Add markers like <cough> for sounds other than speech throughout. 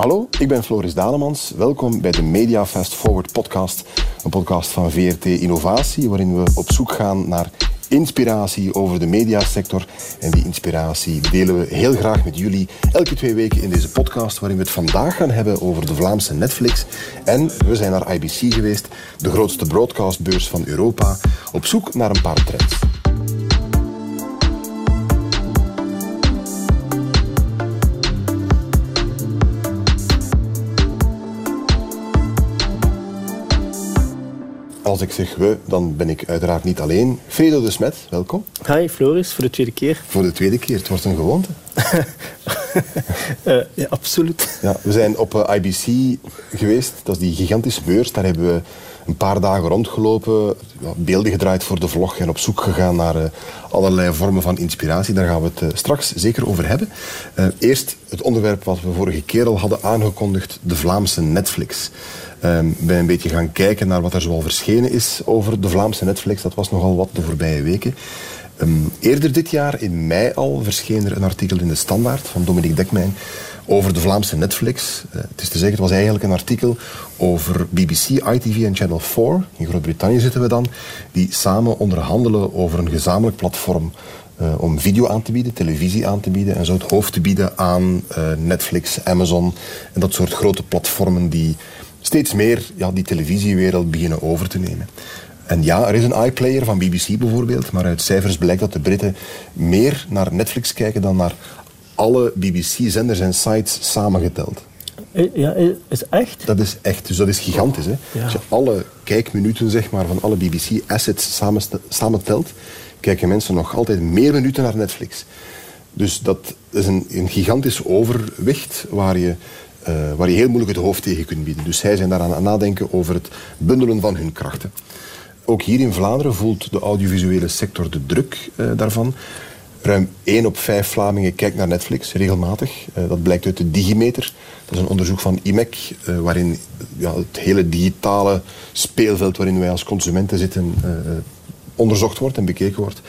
Hallo, ik ben Floris Dalemans. Welkom bij de Media Fast Forward podcast. Een podcast van VRT Innovatie, waarin we op zoek gaan naar inspiratie over de mediasector. En die inspiratie delen we heel graag met jullie elke twee weken in deze podcast, waarin we het vandaag gaan hebben over de Vlaamse Netflix. En we zijn naar IBC geweest, de grootste broadcastbeurs van Europa, op zoek naar een paar trends. Als ik zeg we, dan ben ik uiteraard niet alleen. Fredo de Smet, welkom. Hi Floris, voor de tweede keer. Voor de tweede keer, het wordt een gewoonte. uh, <laughs> ja, absoluut. Ja, we zijn op uh, eh, IBC geweest, dat is die gigantische beurs. Daar hebben we een paar dagen rondgelopen, beelden gedraaid voor de vlog en op zoek gegaan naar uh, allerlei vormen van inspiratie. Daar gaan we het straks zeker over hebben. eerst het onderwerp wat we vorige keer al hadden aangekondigd, de Vlaamse Netflix. Um, een beetje gaan kijken naar wat er zoal verschenen is over de Vlaamse Netflix. Dat was nogal wat de voorbije weken. Um, eerder dit jaar, in mei al, verscheen er een artikel in de Standaard van Dominique Dekmijn over de Vlaamse Netflix. Uh, het is te zeggen, het was eigenlijk een artikel over BBC, ITV en Channel 4. In Groot-Brittannië zitten we dan. Die samen onderhandelen over een gezamenlijk platform uh, om video aan te bieden, televisie aan te bieden en zo het hoofd te bieden aan uh, Netflix, Amazon en dat soort grote platformen die steeds meer ja, die televisiewereld beginnen over te nemen. En ja, er is een iPlayer van BBC bijvoorbeeld, maar uit cijfers blijkt dat de Britten meer naar Netflix kijken dan naar alle BBC-zenders en sites samengeteld. Eh, ja, eh, is echt? Dat is echt, dus dat is gigantisch. Hè? Als je alle kijkminuten zeg maar, van alle BBC-assets samen, samentelt, kijken mensen nog altijd meer minuten naar Netflix. Dus dat is een, een gigantisch overwicht waar je uh, waar je heel moeilijk het hoofd tegen kunt bieden. Dus zij zijn daaraan aan nadenken over het bundelen van hun krachten. Ook hier in Vlaanderen voelt de audiovisuele sector de druk uh, daarvan. Ruim 1 op 5 Vlamingen kijkt naar Netflix regelmatig. Uh, dat blijkt uit de Digimeter. Dat is een onderzoek van IMEC, waarin ja, het hele digitale speelveld waarin wij als consumenten zitten onderzocht wordt en bekeken wordt.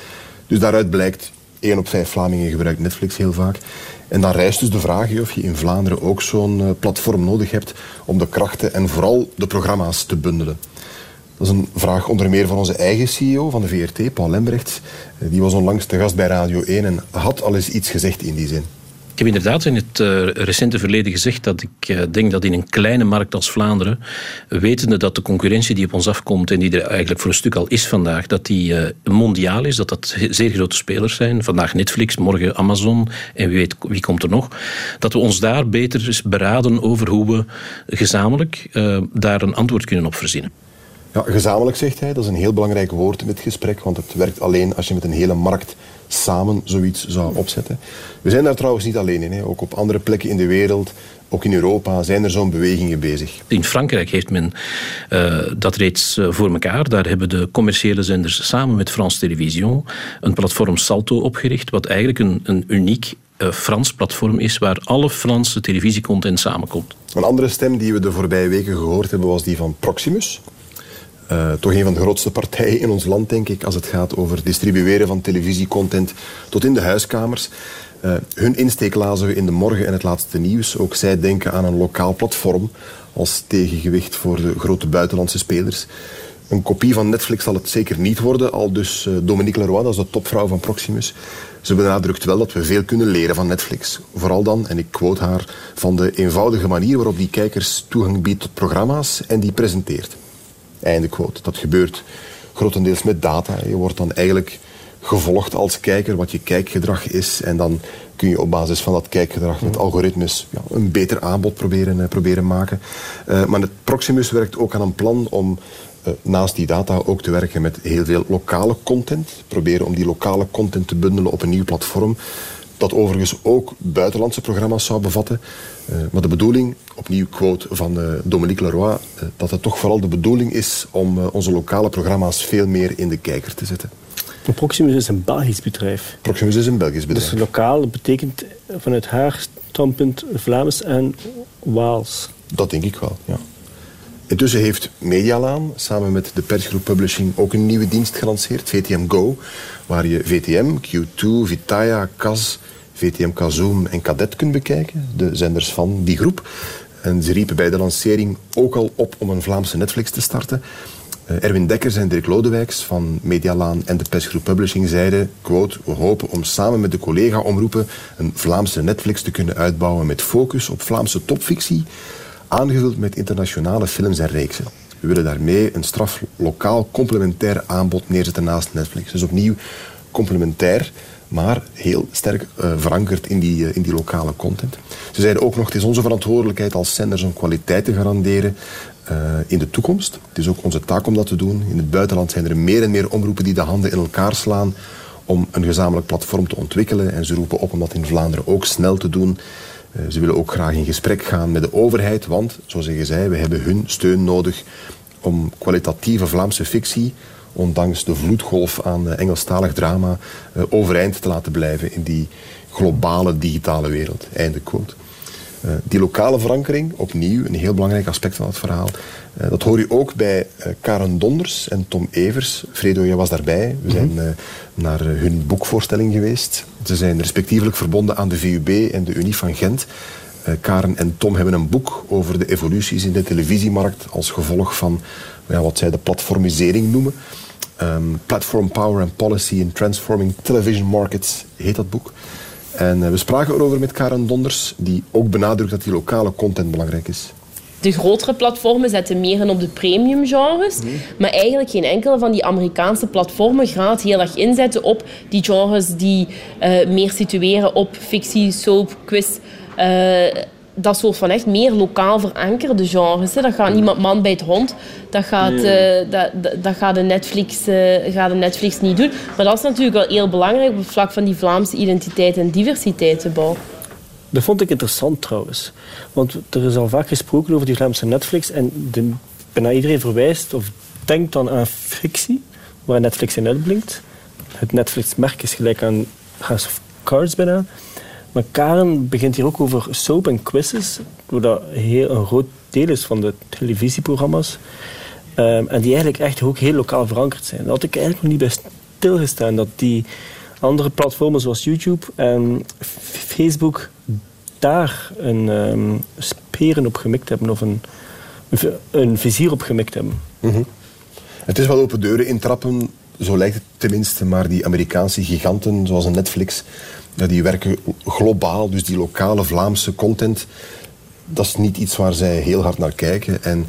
Dus daaruit blijkt 1 op 5 Vlamingen gebruikt Netflix heel vaak. En dan rijst dus de vraag of je in Vlaanderen ook zo'n eh, platform nodig hebt om de krachten en vooral de programma's te bundelen. Dat is een vraag onder meer van onze eigen CEO van de VRT, Paul Lembrechts. Eh, die was onlangs te gast bij Radio 1 en had al eens iets gezegd in die zin. Ik heb inderdaad in het uh, recente verleden gezegd dat ik uh, denk dat in een kleine markt als Vlaanderen, wetende dat de concurrentie die op ons afkomt en die er eigenlijk voor een stuk al is vandaag, dat die uh, mondiaal is, dat dat zeer grote spelers zijn. Vandaag Netflix, morgen Amazon en wie weet wie komt er nog. Dat we ons daar beter beraden over hoe we gezamenlijk daar een antwoord kunnen op verzinnen. Ja, gezamenlijk zegt hij, dat is een heel belangrijk woord in dit gesprek, want het werkt alleen als je met een hele markt samen zoiets zou opzetten. We zijn daar trouwens niet alleen in. Hè. Ook op andere plekken in de wereld, ook in Europa, zijn er zo'n bewegingen bezig. In Frankrijk heeft men uh, dat reeds uh, voor elkaar. Daar hebben de commerciële zenders samen met France Television een platform Salto opgericht, wat eigenlijk een, een uniek uh, Frans platform is waar alle Franse televisiecontent samenkomt. Een andere stem die we de voorbije weken gehoord hebben was die van Proximus. Uh, toch een van de grootste partijen in ons land, denk ik, als het gaat over distribueren van televisiecontent tot in de huiskamers. Uh, hun insteek lazen we in de morgen en het laatste nieuws. Ook zij denken aan een lokaal platform als tegengewicht voor de grote buitenlandse spelers. Een kopie van Netflix zal het zeker niet worden, al dus uh, Dominique Leroy, dat is de topvrouw van Proximus. Ze benadrukt wel dat we veel kunnen leren van Netflix. Vooral dan, en ik quote haar, van de eenvoudige manier waarop die kijkers toegang biedt tot programma's en die presenteert. Einde quote. Dat gebeurt grotendeels met data. Je wordt dan eigenlijk gevolgd als kijker wat je kijkgedrag is. En dan kun je op basis van dat kijkgedrag met algoritmes ja, een beter aanbod proberen, uh, proberen maken. Uh, maar het Proximus werkt ook aan een plan om uh, naast die data ook te werken met heel veel lokale content. Proberen om die lokale content te bundelen op een nieuw platform. Dat overigens ook buitenlandse programma's zou bevatten. Uh, maar de bedoeling, opnieuw quote van uh, Dominique Leroy, uh, dat het toch vooral de bedoeling is om onze lokale programma's veel meer in de kijker te zetten. Proximus is een Belgisch bedrijf. Proximus is een Belgisch bedrijf. Dus lokaal betekent vanuit haar standpunt Vlaams en Waals. Dat denk ik wel, ja. Intussen heeft Medialaan samen met de persgroep Publishing ook een nieuwe dienst gelanceerd, VTM Go, waar je VTM, Q2, Vitaya, Kaz, VTM Kazoom en Cadet kunt bekijken, de zenders van die groep. En ze riepen bij de lancering ook al op om een Vlaamse Netflix te starten. Uh, Erwin Dekkers en Dirk Lodewijks van Medialaan en de Persgroep Publishing zeiden, quote, we hopen om samen met de collega-omroepen een Vlaamse Netflix te kunnen uitbouwen met focus op Vlaamse topfictie, aangevuld met internationale films en reeksen. We willen daarmee een straf lokaal complementair aanbod neerzetten naast Netflix. Dus opnieuw complementair, maar heel sterk uh, verankerd in die, uh, in die lokale content. Ze zeiden ook nog, het is onze verantwoordelijkheid als zenders om kwaliteit te garanderen uh, in de toekomst. Het is ook onze taak om dat te doen. In het buitenland zijn er meer en meer omroepen die de handen in elkaar slaan om een gezamenlijk platform te ontwikkelen. En ze roepen op om dat in Vlaanderen ook snel te doen. Ze willen ook graag in gesprek gaan met de overheid, want, zo zeggen zij, we hebben hun steun nodig om kwalitatieve Vlaamse fictie, ondanks de vloedgolf aan uh, Engelstalig drama, uh, overeind te laten blijven in die globale digitale wereld. Einde quote. Uh, die lokale verankering, opnieuw een heel belangrijk aspect van het verhaal. Uh, dat hoor je ook bij uh, Karen Donders en Tom Evers. Fredo, jij was daarbij. We zijn naar hun boekvoorstelling geweest. Ze zijn respectievelijk verbonden aan de VUB en de Unie van Gent. Karen en Tom hebben een boek over de evoluties in de televisiemarkt als gevolg van ja, wat zij de platformisering noemen. Um, Platform Power and Policy in Transforming Television Markets heet dat boek. En uh, we spraken erover met Karen Donders, die ook benadrukt dat die lokale content belangrijk is. De grotere platformen zetten meer in op de premium genres, mm. maar eigenlijk geen enkele van die Amerikaanse platformen gaat heel erg inzetten op die genres die uh, meer situeren op fictie, soap, quiz. Uh, dat soort van echt meer lokaal verankerde genres. Hè. Dat gaat niemand man bij het hond. Dat gaat, nee. uh, dat, dat, dat, gaat, de Netflix, uh, gaat de Netflix niet doen. Maar dat is natuurlijk wel heel belangrijk op het vlak van die Vlaamse identiteit en diversiteit te bouwen. Dat vond ik interessant trouwens. Want er is al vaak gesproken over die Vlaamse Netflix. En de, bijna iedereen verwijst of denkt dan aan fictie, waar Netflix in uitblinkt. Het Netflix-merk is gelijk aan House of Cards bijna. Maar Karen begint hier ook over soap en quizzes, dat heel een groot deel is van de televisieprogramma's. Um, en die eigenlijk echt ook heel lokaal verankerd zijn. Daar had ik eigenlijk nog niet bij stilgestaan dat die andere platformen zoals YouTube en Facebook daar een um, speren op gemikt hebben of een, een vizier op gemikt hebben. -hmm. Het is wel open deuren intrappen, zo lijkt het tenminste, maar die Amerikaanse giganten zoals Netflix die werken globaal, dus die lokale Vlaamse content, dat is niet iets waar zij heel hard naar kijken. En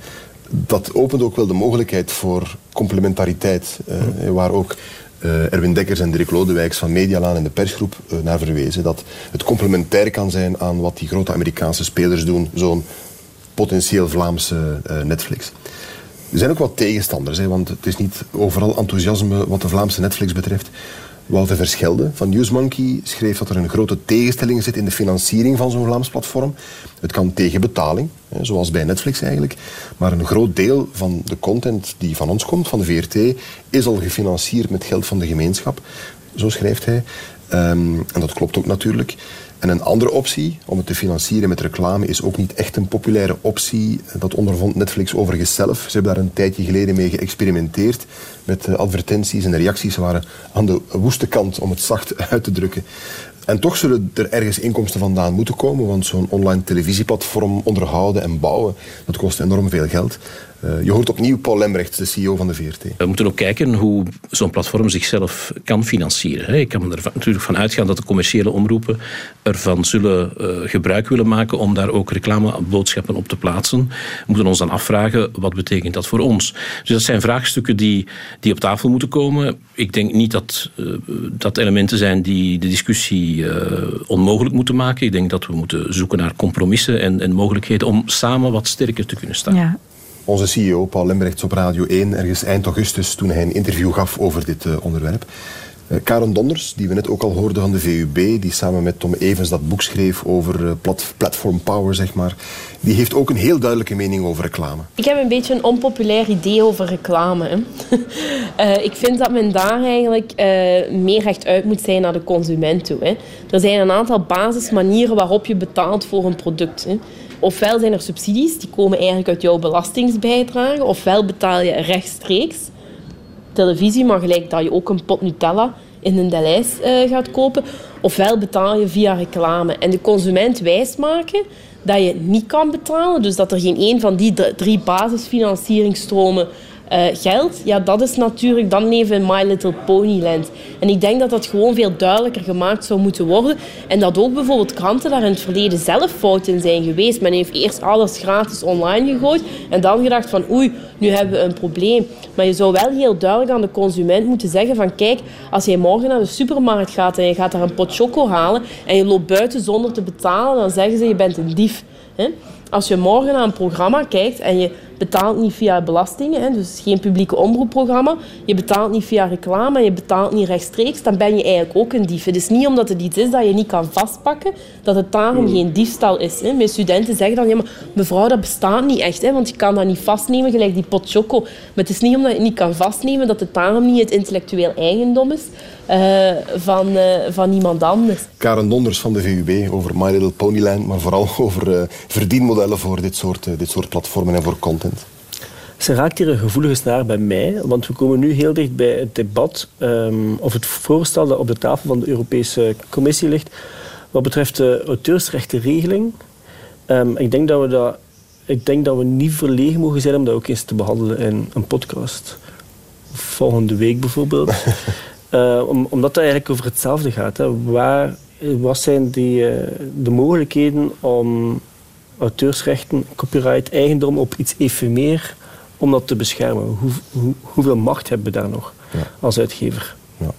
dat opent ook wel de mogelijkheid voor complementariteit, eh, waar ook uh, Erwin Dekkers en Dirk Lodewijks van Medialaan en de persgroep uh, naar verwezen. Dat het complementair kan zijn aan wat die grote Amerikaanse spelers doen, zo'n potentieel Vlaamse Netflix. Er zijn ook wat tegenstanders, hè, want het is niet overal enthousiasme wat de Vlaamse Netflix betreft. Wouter Verschelde van Newsmonkey schreef dat er een grote tegenstelling zit in de financiering van zo'n Vlaams platform. Het kan tegen betaling, zoals bij Netflix eigenlijk. Maar een groot deel van de content die van ons komt, van de VRT, is al gefinancierd met geld van de gemeenschap. Zo schrijft hij. Um, en dat klopt ook natuurlijk. En een andere optie om het te financieren met reclame is ook niet echt een populaire optie. Dat ondervond Netflix overigens zelf. Ze hebben daar een tijdje geleden mee geëxperimenteerd met advertenties en de reacties waren aan de woeste kant, om het zacht <laughs> uit te drukken. En toch zullen er ergens inkomsten vandaan moeten komen, want zo'n online televisieplatform onderhouden en bouwen, dat kost enorm veel geld. Uh, je hoort opnieuw Paul Lembrecht, de CEO van de VRT. We moeten ook kijken hoe zo'n platform zichzelf kan financieren. Ik kan er natuurlijk van uitgaan dat de commerciële omroepen ervan zullen uh, gebruik willen maken om daar ook reclameboodschappen op te plaatsen. We moeten ons dan afvragen, wat betekent dat voor ons? Dus dat zijn vraagstukken die, die op tafel moeten komen. Ik denk niet dat uh, dat elementen zijn die de discussie onmogelijk moeten maken. Ik denk dat we moeten zoeken naar compromissen en, en mogelijkheden om samen wat sterker te kunnen staan. Ja onze CEO, Paul Lembrechts, op Radio 1, ergens eind augustus, toen hij een interview gaf over dit uh, onderwerp. Uh, Karen Donders, die we net ook al hoorden van de VUB, die samen met Tom Evans dat boek schreef over plat platform power, zeg maar, die heeft ook een heel duidelijke mening over reclame. Ik heb een beetje een onpopulair idee over reclame. <laughs> ik vind dat men daar eigenlijk meer recht uit moet zijn naar de consument toe. Hè. Er zijn een aantal basismanieren waarop je betaalt voor een product. Hè. Ofwel zijn er subsidies, die komen eigenlijk uit jouw belastingsbijdrage, ofwel betaal je rechtstreeks televisie, maar gelijk dat je ook een pot Nutella in een Delijs uh, gaat kopen. Ofwel betaal je via reclame. En de consument wijsmaken dat je niet kan betalen. Dus dat er geen een van die drie basisfinancieringstromen uh, geld, ja, dat is natuurlijk, dan in My Little Ponyland. En ik denk dat dat gewoon veel duidelijker gemaakt zou moeten worden. En dat ook bijvoorbeeld kranten daar in het verleden zelf fout in zijn geweest. Men heeft eerst alles gratis online gegooid en dan gedacht van oei, nu hebben we een probleem. Maar je zou wel heel duidelijk aan de consument moeten zeggen van kijk, als jij morgen naar de supermarkt gaat en je gaat daar een pot choco halen en je loopt buiten zonder te betalen, dan zeggen ze je bent een dief. Als je morgen naar een programma kijkt en je betaalt niet via belastingen, hè, dus geen publieke omroepprogramma, je betaalt niet via reclame, je betaalt niet rechtstreeks, dan ben je eigenlijk ook een dief. Het is niet omdat het iets is dat je niet kan vastpakken, dat het daarom hmm. geen diefstal is. Hè. Mijn studenten zeggen dan, ja, maar mevrouw, dat bestaat niet echt, hè, want je kan dat niet vastnemen, gelijk die pot choco. Maar het is niet omdat je het niet kan vastnemen, dat het daarom niet het intellectueel eigendom is. Uh, van, uh, van iemand anders. Karen Donders van de VUB over My Little Ponyland, maar vooral <laughs> over uh, verdienmodellen voor dit soort, dit soort platformen en voor content. Ze raakt hier een gevoelige snaar bij mij, want we komen nu heel dicht bij het debat um, of het voorstel dat op de tafel van de Europese Commissie ligt wat betreft de auteursrechtenregeling. Um, ik, denk dat we dat, ik denk dat we niet verlegen mogen zijn om dat ook eens te behandelen in een podcast. Volgende week bijvoorbeeld. <laughs> uh, om, omdat het eigenlijk over hetzelfde gaat. Hè. Waar, wat zijn die, uh, de mogelijkheden om auteursrechten, copyright, eigendom op iets efemeer om dat te beschermen. Hoe, hoe, hoeveel macht hebben we daar nog als uitgever? Ja.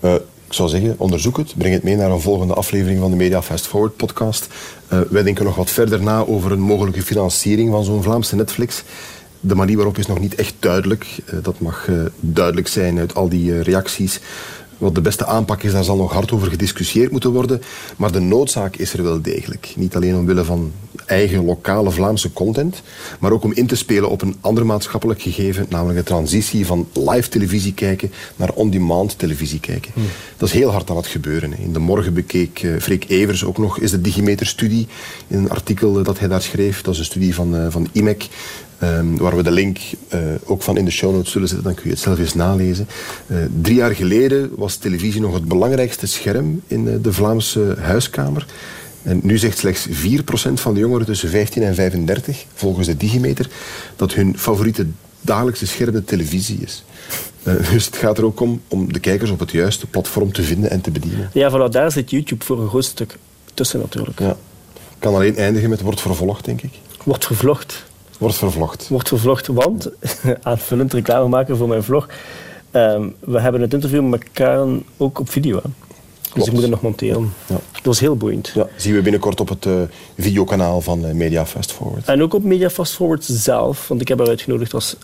Uh, ik zou zeggen, onderzoek het. Breng het mee naar een volgende aflevering van de Media Fast Forward podcast. Uh, wij denken nog wat verder na over een mogelijke financiering van zo'n Vlaamse Netflix. De manier waarop is nog niet echt duidelijk. Uh, dat mag duidelijk zijn uit al die reacties. Wat de beste aanpak is, daar zal nog hard over gediscussieerd moeten worden. Maar de noodzaak is er wel degelijk. Niet alleen omwille van eigen lokale Vlaamse content, maar ook om in te spelen op een ander maatschappelijk gegeven, namelijk de transitie van live televisie kijken naar on-demand televisie kijken. Hmm. Dat is heel hard aan het gebeuren. In de morgen bekeek uh, Freek Evers ook nog is de Digimeter-studie in een artikel dat hij daar schreef. Dat is een studie van, uh, van IMEC. Um, waar we de link uh, ook van in de show notes zullen zetten, dan kun je het zelf eens nalezen. Uh, drie jaar geleden was televisie nog het belangrijkste scherm in uh, de Vlaamse huiskamer. En nu zegt slechts 4% van de jongeren tussen 15 en 35, volgens de Digimeter, dat hun favoriete dagelijkse scherm de televisie is. dus het gaat er ook om om de kijkers op het juiste platform te vinden en te bedienen. Ja, voilà, daar zit YouTube voor een groot stuk tussen natuurlijk. Ja. Kan alleen eindigen met wordt vervolgd, denk ik. Wordt gevlogd. Wordt vervlogd. Wordt vervlogd, want, <laughs> aanvullend reclame maken voor mijn vlog, um, we hebben het interview met Karen ook op video. Hè. Dus ik moet het nog monteren. Ja. Dat was heel boeiend. Ja, zien we binnenkort op het uh, videokanaal van uh, Media Fast Forward. En ook op Media Fast Forward zelf, want ik heb haar uitgenodigd als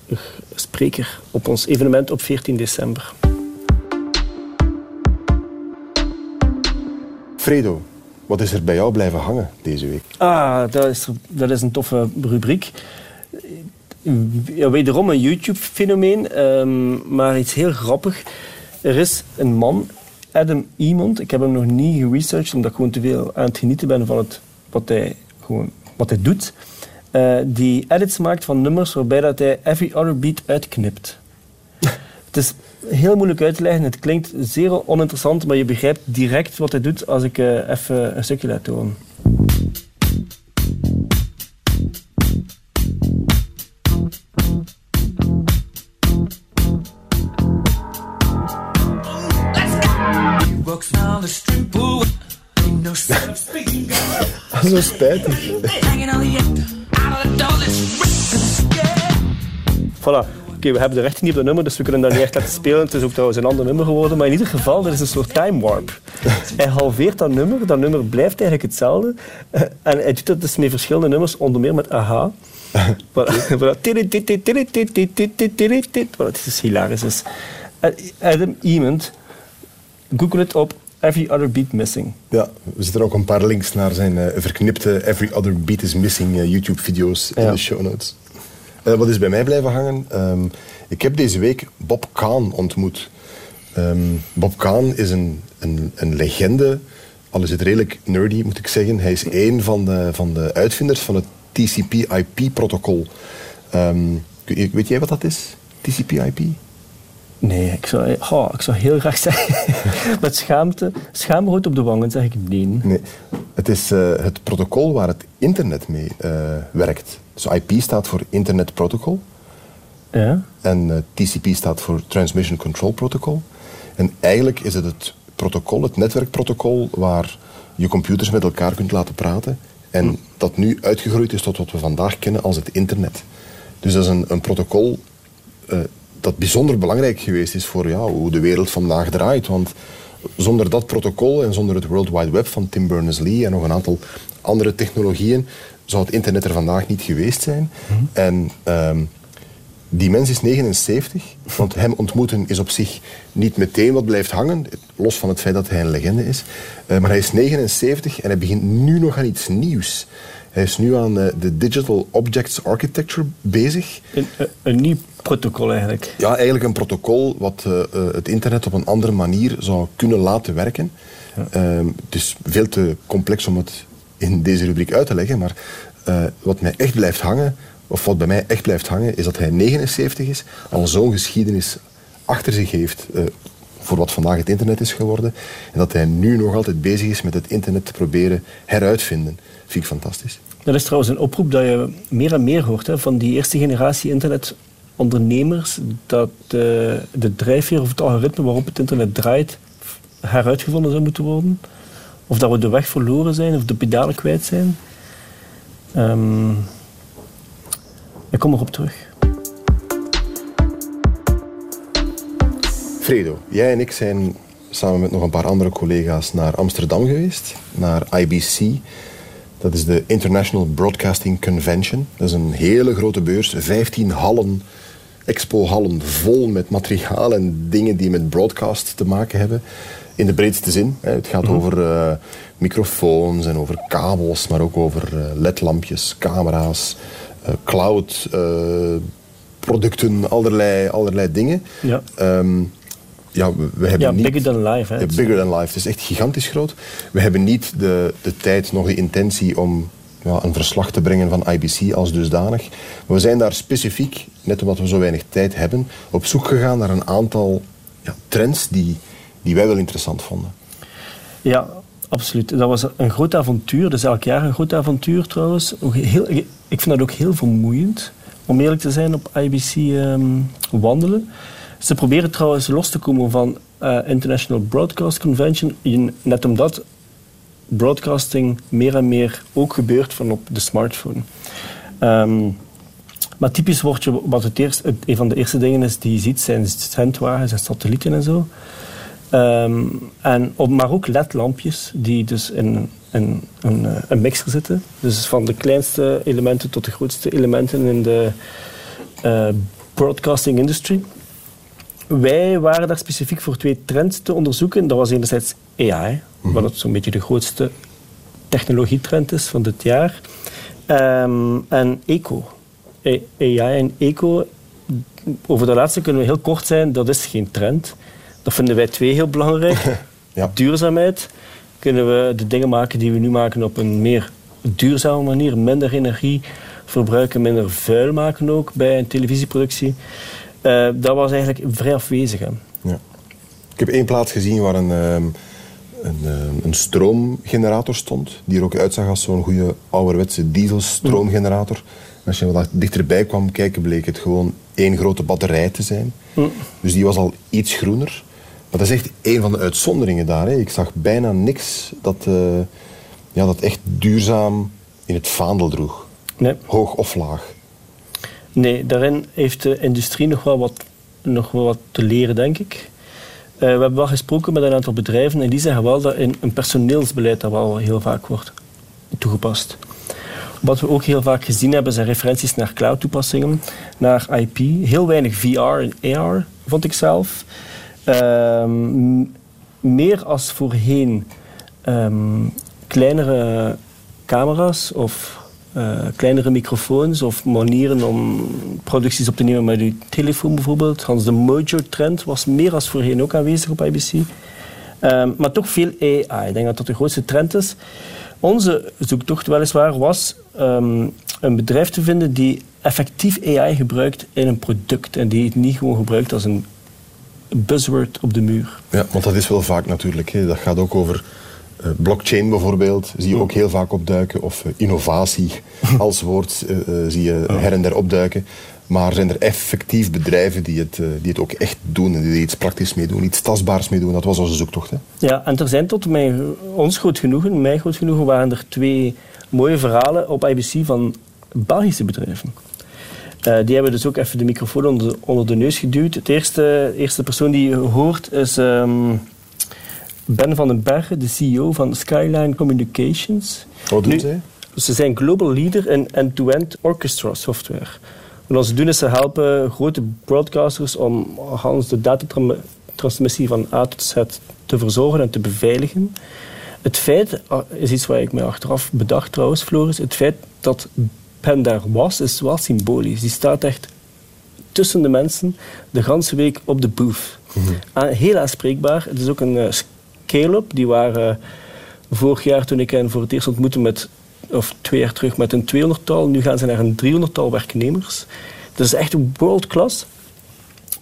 spreker op ons evenement op 14 december. Fredo, wat is er bij jou blijven hangen deze week? Ah, dat is, dat is een toffe rubriek. Ja, wederom een YouTube-fenomeen, um, maar iets heel grappig. Er is een man, Adam Iemand. Ik heb hem nog niet geresearched, omdat ik gewoon te veel aan het genieten ben van het, wat, hij, gewoon, wat hij doet. Uh, die edits maakt van nummers waarbij dat hij every other beat uitknipt. <laughs> het is heel moeilijk uit te leggen. Het klinkt zeer oninteressant, maar je begrijpt direct wat hij doet als ik uh, even een stukje laat horen. <laughs> Zo spijtig. Voilà. Oké, we hebben de rechten niet op dat nummer, dus we kunnen dat niet echt laten spelen. Het is ook trouwens een ander nummer geworden. Maar in ieder geval, er is een soort time warp. Hij halveert dat nummer. Dat nummer blijft eigenlijk hetzelfde. En hij doet dat dus met verschillende nummers, onder meer met AHA. Het <laughs> is hilarisch. Dus Adam Iemand, google het op Every Other Beat Missing. Ja, we zitten ook een paar links naar zijn uh, verknipte Every Other Beat is Missing uh, YouTube-video's in de show notes. Uh, wat is bij mij blijven hangen? Um, ik heb deze week Bob Kahn ontmoet. Um, Bob Kahn is een, een, een legende, al is het redelijk nerdy moet ik zeggen. Hij is een van de, van de uitvinders van het TCP-IP-protocol. Um, weet jij wat dat is? TCP-IP? Nee, ik zou, oh, ik zou heel graag <laughs> zeggen, met schaamte, schaamrood op de wangen zeg ik nee. Nee, het is uh, het protocol waar het internet mee uh, werkt. Dus IP staat voor Internet Protocol. Ja. En uh, TCP staat voor Transmission Control Protocol. En eigenlijk is het het protocol, het netwerkprotocol, waar je computers met elkaar kunt laten praten. En hm. dat nu uitgegroeid is tot wat we vandaag kennen als het internet. Dus dat is een, een protocol dat bijzonder belangrijk geweest is voor ja, hoe de wereld vandaag draait. Want zonder dat protocol en zonder het World Wide Web van Tim Berners-Lee en nog een aantal andere technologieën zou het internet er vandaag niet geweest zijn. Hm. En um, die mens is 79, want hem ontmoeten is op zich niet meteen wat blijft hangen, los van het feit dat hij een legende is. Uh, maar hij is 79 en hij begint nu nog aan iets nieuws. Hij is nu aan uh, de Digital Objects Architecture bezig. Een, een, nieuw protocol eigenlijk? Ja, eigenlijk een protocol wat uh, het internet op een andere manier zou kunnen laten werken. Ja. Ehm, het is veel te complex om het in deze rubriek uit te leggen, maar wat mij echt blijft hangen of wat bij mij echt blijft hangen, is dat hij 79 is, al zo'n geschiedenis achter zich heeft voor wat vandaag het internet is geworden. En dat hij nu nog altijd bezig is met het internet te proberen heruitvinden. Vind ik fantastisch. Dat is trouwens een oproep dat je meer en meer hoort hè, van die eerste generatie internetondernemers. Dat de, de drijfveer of het algoritme waarop het internet draait heruitgevonden zou moeten worden. Of dat we de weg verloren zijn of de pedalen kwijt zijn. Um, ik kom erop terug. Fredo, jij en ik zijn samen met nog een paar andere collega's naar Amsterdam geweest, naar IBC. Dat is de International Broadcasting Convention. Dat is een hele grote beurs, 15 hallen, expo-hallen vol met materiaal en dingen die met broadcast te maken hebben. In de breedste zin. Het gaat mhm. over uh, microfoons en over kabels, maar ook over uh, ledlampjes, camera's, uh, cloud uh, producten, allerlei, allerlei dingen. Ja. Um, ja, we, we hebben ja, niet, bigger than life. Hè, ja, bigger than life. Het is echt gigantisch groot. We hebben niet de, de tijd, nog de intentie om ja, een verslag te brengen van IBC als dusdanig. Maar we zijn daar specifiek, net omdat we zo weinig tijd hebben, op zoek gegaan naar een aantal ja, trends die, die wij wel interessant vonden. Ja, absoluut. Dat was een groot avontuur. Dus elk jaar een groot avontuur trouwens. Heel, ik vind dat ook heel vermoeiend, om eerlijk te zijn, op IBC ehm, wandelen. Ze proberen trouwens los te komen van uh, International Broadcast Convention, net omdat broadcasting meer en meer ook gebeurt van op de smartphone. Um, maar typisch wordt je, wat het eerst, een van de eerste dingen is die je ziet, zijn zendwagens en satellieten en zo. Um, en, maar ook ledlampjes die dus in, eh, een mixer zitten. Dus van de kleinste elementen tot de grootste elementen in de uh, broadcasting industry. Wij waren daar specifiek voor twee trends te onderzoeken. Dat was enerzijds AI, mm wat het zo'n beetje de grootste technologietrend is van dit jaar. Um, en eco. AI en eco, over de laatste kunnen we heel kort zijn, dat is geen trend. Dat vinden wij twee heel belangrijk. <laughs> ja. Duurzaamheid. Kunnen we de dingen maken die we nu maken op een meer duurzame manier, minder energie verbruiken, minder vuil maken ook bij een televisieproductie. Uh, dat was eigenlijk vrij afwezig. Ja. Ik heb één plaats gezien waar een, ehm, een, ehm, een, stroomgenerator stond, die er ook uitzag als zo'n goede ouderwetse dieselstroomgenerator. Mm. Als je wat dichterbij kwam kijken, bleek het gewoon één grote batterij te zijn. Mm. Dus die was al iets groener. Maar dat is echt een van de uitzonderingen daar. Hè. Ik zag bijna niks dat, uh, ja, dat echt duurzaam in het vaandel droeg. Nee. Hoog of laag. Nee, daarin heeft de industrie nog wel wat, nog wel wat te leren, denk ik. Uh, we hebben wel gesproken met een aantal bedrijven en die zeggen wel dat in een personeelsbeleid dat wel heel vaak wordt toegepast. Wat we ook heel vaak gezien hebben zijn referenties naar cloud-toepassingen, naar IP. Heel weinig VR en AR, vond ik zelf. Ehm, meer als voorheen ehm, kleinere camera's of uh, kleinere microfoons of manieren om producties op te nemen met uw telefoon bijvoorbeeld. Hans de Mojo-trend was meer als voorheen ook aanwezig op IBC. Ehm, maar toch veel AI. Ik denk dat dat de grootste trend is. Onze zoektocht weliswaar was een bedrijf te vinden die effectief AI gebruikt in een product en die het niet gewoon gebruikt als een buzzword op de muur. Ja, want dat is wel vaak natuurlijk. Dat gaat ook over blockchain bijvoorbeeld, zie je ook heel vaak opduiken. Of uh, innovatie <laughs> als woord uh, zie je her en der opduiken. Maar zijn er effectief bedrijven die het, die het ook echt doen en die er iets praktisch mee doen, iets tastbaars mee doen? Dat was onze zoektocht. Hè? Ja, en er zijn tot mijn, ons groot genoegen, mijn groot genoegen, waren er twee mooie verhalen op IBC van Belgische bedrijven. Uh, die hebben dus ook even de microfoon onder de, onder de neus geduwd. Het eerste, eerste persoon die je hoort is um, Ben van den Bergen, de CEO van Skyline Communications. Wat doen zij? Ze zijn global leader in end-to-end orchestra software. Wat ze doen is ze helpen grote broadcasters om Hans de datatransmissie van A tot Z te verzorgen en te beveiligen. Het feit, ah, is iets waar ik me achteraf bedacht trouwens, Floris, het feit dat pen daar was, is wel symbolisch. Die staat echt tussen de mensen de ganse week op de booth. Mm Heel aanspreekbaar. Het is ook een scale-up. Die waren vorig jaar toen ik hen voor het eerst ontmoette met, of twee jaar terug met een 200-tal. Nu gaan ze naar een 300-tal werknemers. Dat is echt world class.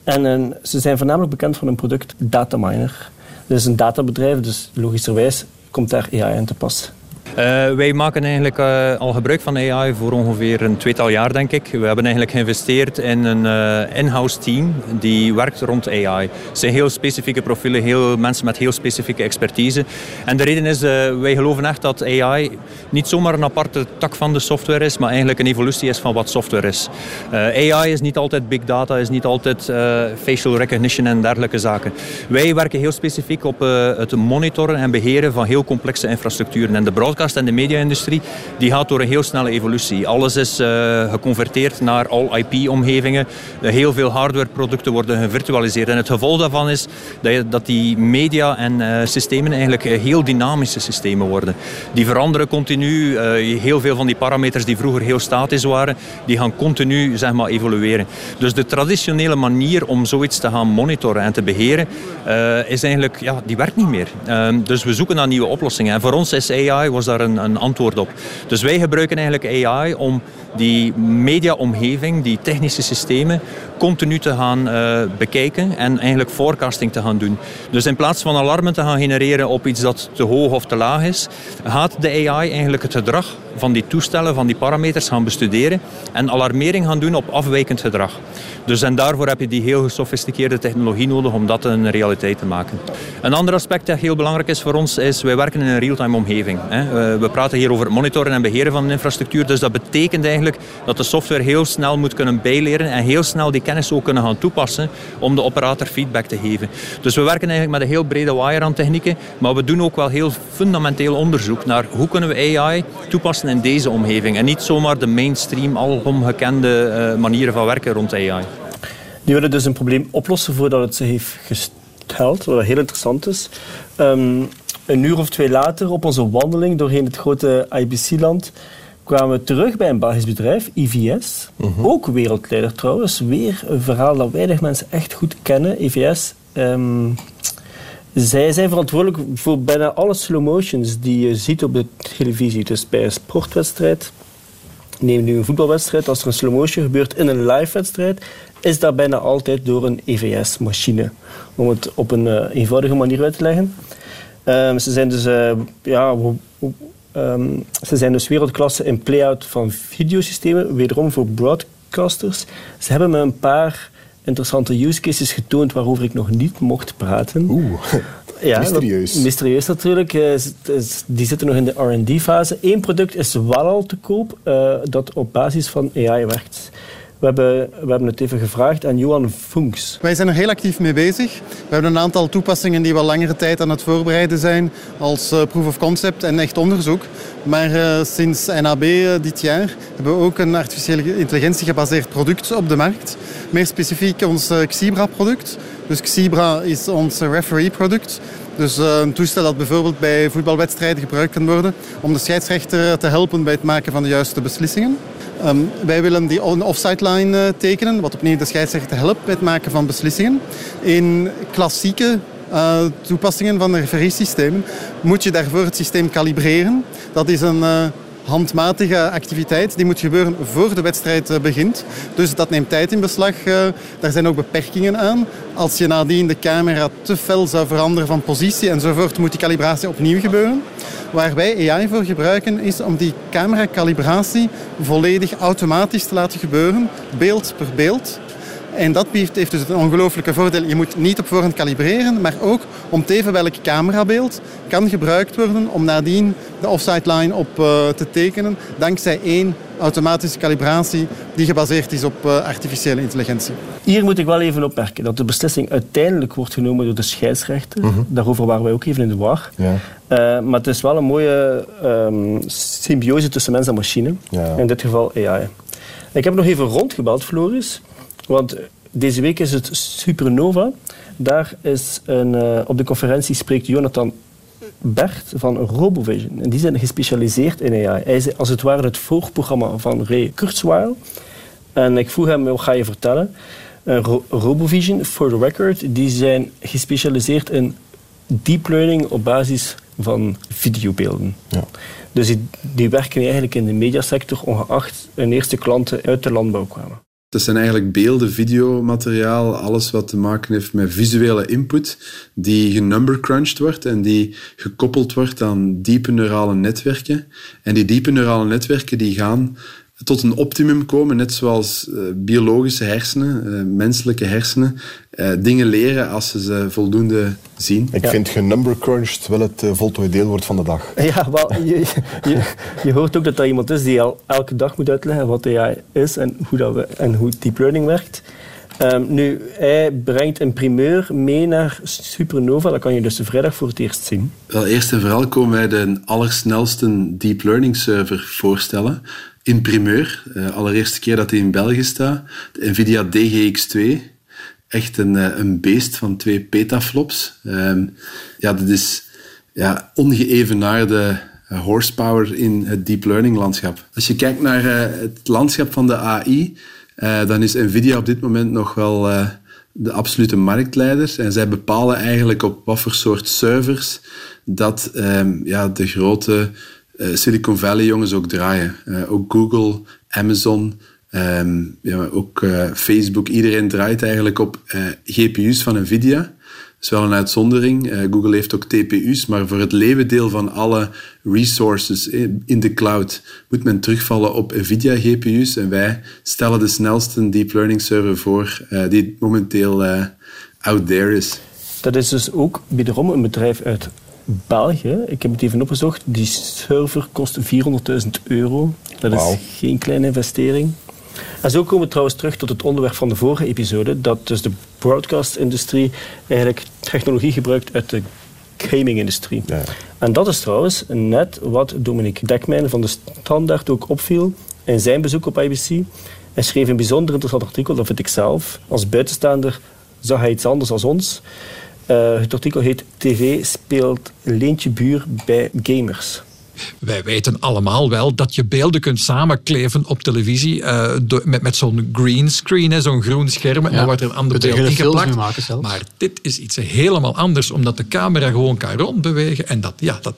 En uh, ze zijn voornamelijk bekend van een product Dataminer. Dat is een databedrijf, dus logischerwijs komt daar AI aan te pas. Uh, wij maken eigenlijk uh, al gebruik van AI voor ongeveer een tweetal jaar, denk ik. We hebben eigenlijk geïnvesteerd in een uh, in-house team die werkt rond AI. Het zijn heel specifieke profielen, heel, mensen met heel specifieke expertise. En de reden is, wij geloven echt dat AI niet zomaar een aparte tak van de software is, maar eigenlijk een evolutie is van wat software is. AI is niet altijd big data, is niet altijd facial recognition en dergelijke zaken. Wij werken heel specifiek op het monitoren en beheren van heel complexe infrastructuren. En de broadcast en de media-industrie, die gaat door een heel snelle evolutie. Alles is uh, geconverteerd naar all-IP-omgevingen. Uh, heel veel hardwareproducten worden gevirtualiseerd. En het gevolg daarvan is dat, je, dat die media en uh, systemen eigenlijk heel dynamische systemen worden. Die veranderen continu. heel veel van die parameters die vroeger heel statisch waren, die gaan continu zeg maar, evolueren. Dus de traditionele manier om zoiets te gaan monitoren en te beheren, is eigenlijk, ja, die werkt niet meer. Ehm, dus we zoeken naar nieuwe oplossingen. En voor ons is AI was daar een, antwoord op. Dus wij gebruiken eigenlijk AI om die mediaomgeving, die technische systemen, continu te gaan uh, bekijken en eigenlijk forecasting te gaan doen. Dus in plaats van alarmen te gaan genereren op iets dat te hoog of te laag is, gaat de AI eigenlijk het gedrag van die toestellen, van die parameters gaan bestuderen en alarmering gaan doen op afwijkend gedrag. Dus en daarvoor heb je die heel gesofisticeerde technologie nodig om dat een realiteit te maken. Een ander aspect dat heel belangrijk is voor ons is, wij werken in een real-time omgeving. We praten hier over monitoren en beheren van de infrastructuur, dus dat betekent eigenlijk dat de software heel snel moet kunnen bijleren en heel snel die kennis ook kunnen gaan toepassen om de operator feedback te geven. Dus we werken eigenlijk met een heel brede wire aan technieken, maar we doen ook wel heel fundamenteel onderzoek naar hoe kunnen we AI toepassen in deze omgeving en niet zomaar de mainstream, alom gekende uh, manieren van werken rond AI. Die willen dus een probleem oplossen voordat het zich heeft gesteld, wat heel interessant is. Um, een uur of twee later, op onze wandeling doorheen het grote IBC-land, kwamen we terug bij een Belgisch bedrijf, IVS. Mhm. Ook wereldleider trouwens. Weer een verhaal dat weinig mensen echt goed kennen. IVS. Um, zij zijn verantwoordelijk voor bijna alle slow motions die je ziet op de televisie. Dus bij een sportwedstrijd, neem nu een voetbalwedstrijd, als er een slow motion gebeurt in een live wedstrijd, is dat bijna altijd door een EVS-machine. Om het op een uh, eenvoudige manier uit te leggen. Um, ze zijn dus uh, ja, Um, ze zijn dus wereldklasse in play-out van videosystemen, wederom voor broadcasters. Ze hebben me een paar interessante use cases getoond waarover ik nog niet mocht praten. Oeh, ja, mysterieus. Dat, mysterieus natuurlijk. Eh, die zitten nog in de R&D-fase. Eén product is wel al te koop uh, dat op basis van AI werkt. We hebben, we hebben het even gevraagd aan Johan Funks. Wij zijn er heel actief mee bezig. We hebben een aantal toepassingen die wel langere tijd aan het voorbereiden zijn als uh, proof of concept en echt onderzoek. Maar uh, sinds NAB eh, dit jaar hebben we ook een artificiële intelligentie gebaseerd product op de markt. Meer specifiek ons Xibra-product. Dus Xibra is ons referee-product. Dus een toestel dat bijvoorbeeld bij voetbalwedstrijden gebruikt kan worden om de scheidsrechter te helpen bij het maken van de juiste beslissingen. Um, wij willen die offside line uh, tekenen, wat opnieuw de scheidsrechter helpt bij het maken van beslissingen. In klassieke uh, toepassingen van referiesystemen moet je daarvoor het systeem kalibreren. Dat is een uh, handmatige activiteit. Die moet gebeuren voor de wedstrijd eh, begint. Dus dat neemt tijd in beslag. Eh, daar zijn ook beperkingen aan. Als je nadien de camera te fel zou veranderen van positie enzovoort, moet die calibratie opnieuw gebeuren. Waar wij AI voor gebruiken is om die camera-calibratie volledig automatisch te laten gebeuren, beeld per beeld. En dat heeft, heeft dus een ongelooflijke voordeel. Je moet niet op voorhand kalibreren, maar ook om te even welk camerabeeld kan gebruikt worden om nadien de offside line op uh, te tekenen, dankzij één automatische calibratie die gebaseerd is op uh, artificiële intelligentie. Hier moet ik wel even opmerken dat de beslissing uiteindelijk wordt genomen door de scheidsrechter. Mm -hmm. Daarover waren wij ook even in de war. Ja. Uh, maar het is wel een mooie um, symbiose tussen mens en machine. Ja. In dit geval AI. Ik heb nog even rondgebeld, Floris. Want deze week is het Supernova. Daar is een, uh, op de conferentie spreekt Jonathan Bert van RoboVision. En die zijn gespecialiseerd in AI. Hij is als het ware het voorprogramma van Ray Kurzweil. En ik vroeg hem, wat ga je vertellen? Uh, Ro RoboVision, for the record, die zijn gespecialiseerd in deep learning op basis van videobeelden. Ja. Dus die, die werken eigenlijk in de mediasector, ongeacht hun eerste klanten uit de landbouw kwamen. Dat zijn eigenlijk beelden, videomateriaal, alles wat te maken heeft met visuele input, die genumbercrunched wordt en die gekoppeld wordt aan diepe neurale netwerken. En die diepe neurale netwerken die gaan tot een optimum komen, net zoals uh, biologische hersenen, uh, menselijke hersenen, uh, dingen leren als ze ze voldoende zien. Ik ja. vind genumbercrunched wel het voltooid deelwoord van de dag. <laughs> Ja, wel, je, je, je, hoort ook dat er iemand is die al elke dag moet uitleggen wat AI is en hoe, dat we, en hoe deep learning werkt. Um, nu, hij brengt een primeur mee naar Supernova. Dat kan je dus de vrijdag voor het eerst zien. Wel, eerst en vooral komen wij de allersnelste deep learning server voorstellen in primeur. Uh, allereerste keer dat hij in België staat. De NVIDIA DGX2. Echt een, uh, een beest van twee petaflops. Um, ja, dat is ja, ongeëvenaarde horsepower in het deep learning landschap. Als je kijkt naar uh, het landschap van de AI, dan is NVIDIA op dit moment nog wel de absolute marktleider. En zij bepalen eigenlijk op wat voor soort servers dat um, ja, de grote Silicon Valley jongens ook draaien. Ook Google, Amazon, um, ja, ook uh, Facebook. Iedereen draait eigenlijk op GPU's van Nvidia. Dat is wel een uitzondering. Google heeft ook TPU's, maar voor het leeuwendeel van alle resources in de cloud moet men terugvallen op Nvidia GPU's. En wij stellen de snelste deep learning server voor die momenteel out there is. Dat is dus ook wederom een bedrijf uit België, ik heb het even opgezocht, die server kost 400.000 euro. Dat is geen kleine investering. En zo komen we trouwens terug tot het onderwerp van de vorige episode, dat dus de broadcast-industrie eigenlijk technologie gebruikt uit de gaming-industrie. Ja. En dat is trouwens net wat Dominique Dekmijn van de Standaard ook opviel in zijn bezoek op IBC. Hij schreef een bijzonder interessant artikel, dat vind ik zelf. Als buitenstaander zag hij iets anders als ons. Uh, het artikel heet TV speelt Leentje Buur bij gamers. Wij weten allemaal wel dat je beelden kunt samenkleven op televisie uh, met, met zo'n green screen, zo'n groen scherm. En dan wordt er een ander beeld ingeplakt. Maar dit is iets helemaal anders, omdat de camera gewoon kan rondbewegen. En dat, ja, dat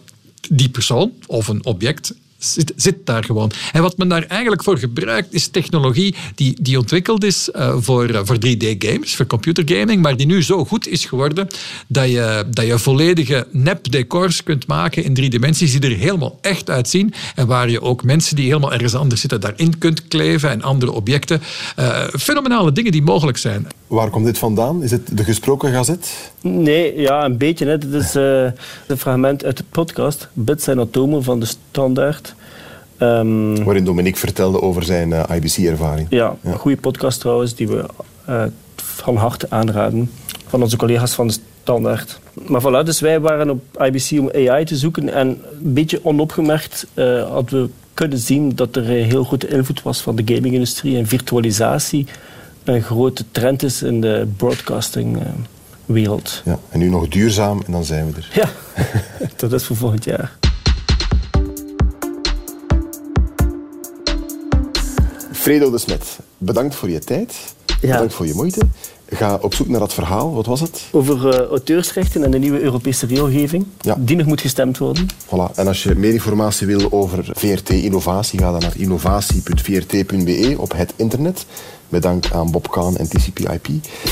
die persoon of een object zit, zit, daar gewoon. En wat men daar eigenlijk voor gebruikt, is technologie die, die ontwikkeld is uh, voor, uh, voor 3D-games, voor computergaming, maar die nu zo goed is geworden dat je, dat je volledige nep-decors kunt maken in drie dimensies die er helemaal echt uitzien en waar je ook mensen die helemaal ergens anders zitten daarin kunt kleven en andere objecten. Uh, fenomenale dingen die mogelijk zijn. Waar komt dit vandaan? Is het de gesproken gazet? Nee, ja, een beetje. Hè. Dit is een fragment uit de podcast Bits en Atomen van de Standaard. Um, Waarin Dominique vertelde over zijn uh, IBC-ervaring. Ja, ja, een goede podcast trouwens, die we uh, van harte aanraden. Van onze collega's van de Standaard. Maar voilà, dus wij waren op IBC om AI te zoeken. En een beetje onopgemerkt hadden we kunnen zien dat er heel grote invloed was van de gaming-industrie en virtualisatie een grote trend is in de broadcasting-wereld. Ja, en nu nog duurzaam en dan zijn we er. Ja, <laughs> dat is voor volgend jaar. Fredo de Smet, bedankt voor je tijd. Ja. Bedankt voor je moeite. Ga op zoek naar dat verhaal. Wat was het? Over uh, auteursrechten en de nieuwe Europese regelgeving. Ja. Die nog moet gestemd worden. Voilà. En als je meer informatie wil over VRT Innovatie, ga dan naar innovatie.vrt.be op het internet met dank aan Bob Kahn en TCP/IP.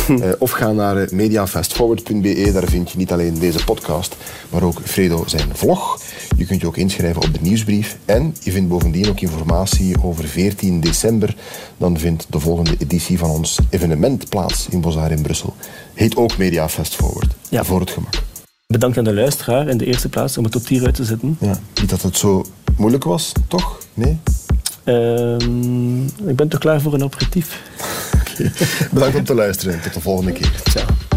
uh, <laughs> of ga naar mediafastforward.be, daar vind je niet alleen deze podcast, maar ook Fredo zijn vlog. Je kunt je ook inschrijven op de nieuwsbrief. En je vindt bovendien ook informatie over 14 december. Dan vindt de volgende editie van ons evenement plaats in Bozar in Brussel. Heet ook Media Fast Forward. Ja. Voor het gemak. Bedankt aan de luisteraar in de eerste plaats om het op tier uit te zetten. Ja, niet dat het zo moeilijk was, toch? Nee? Uh, ik ben toch klaar voor een aperitief. okay. <laughs> Bedankt om te luisteren. Tot de volgende keer. Ciao.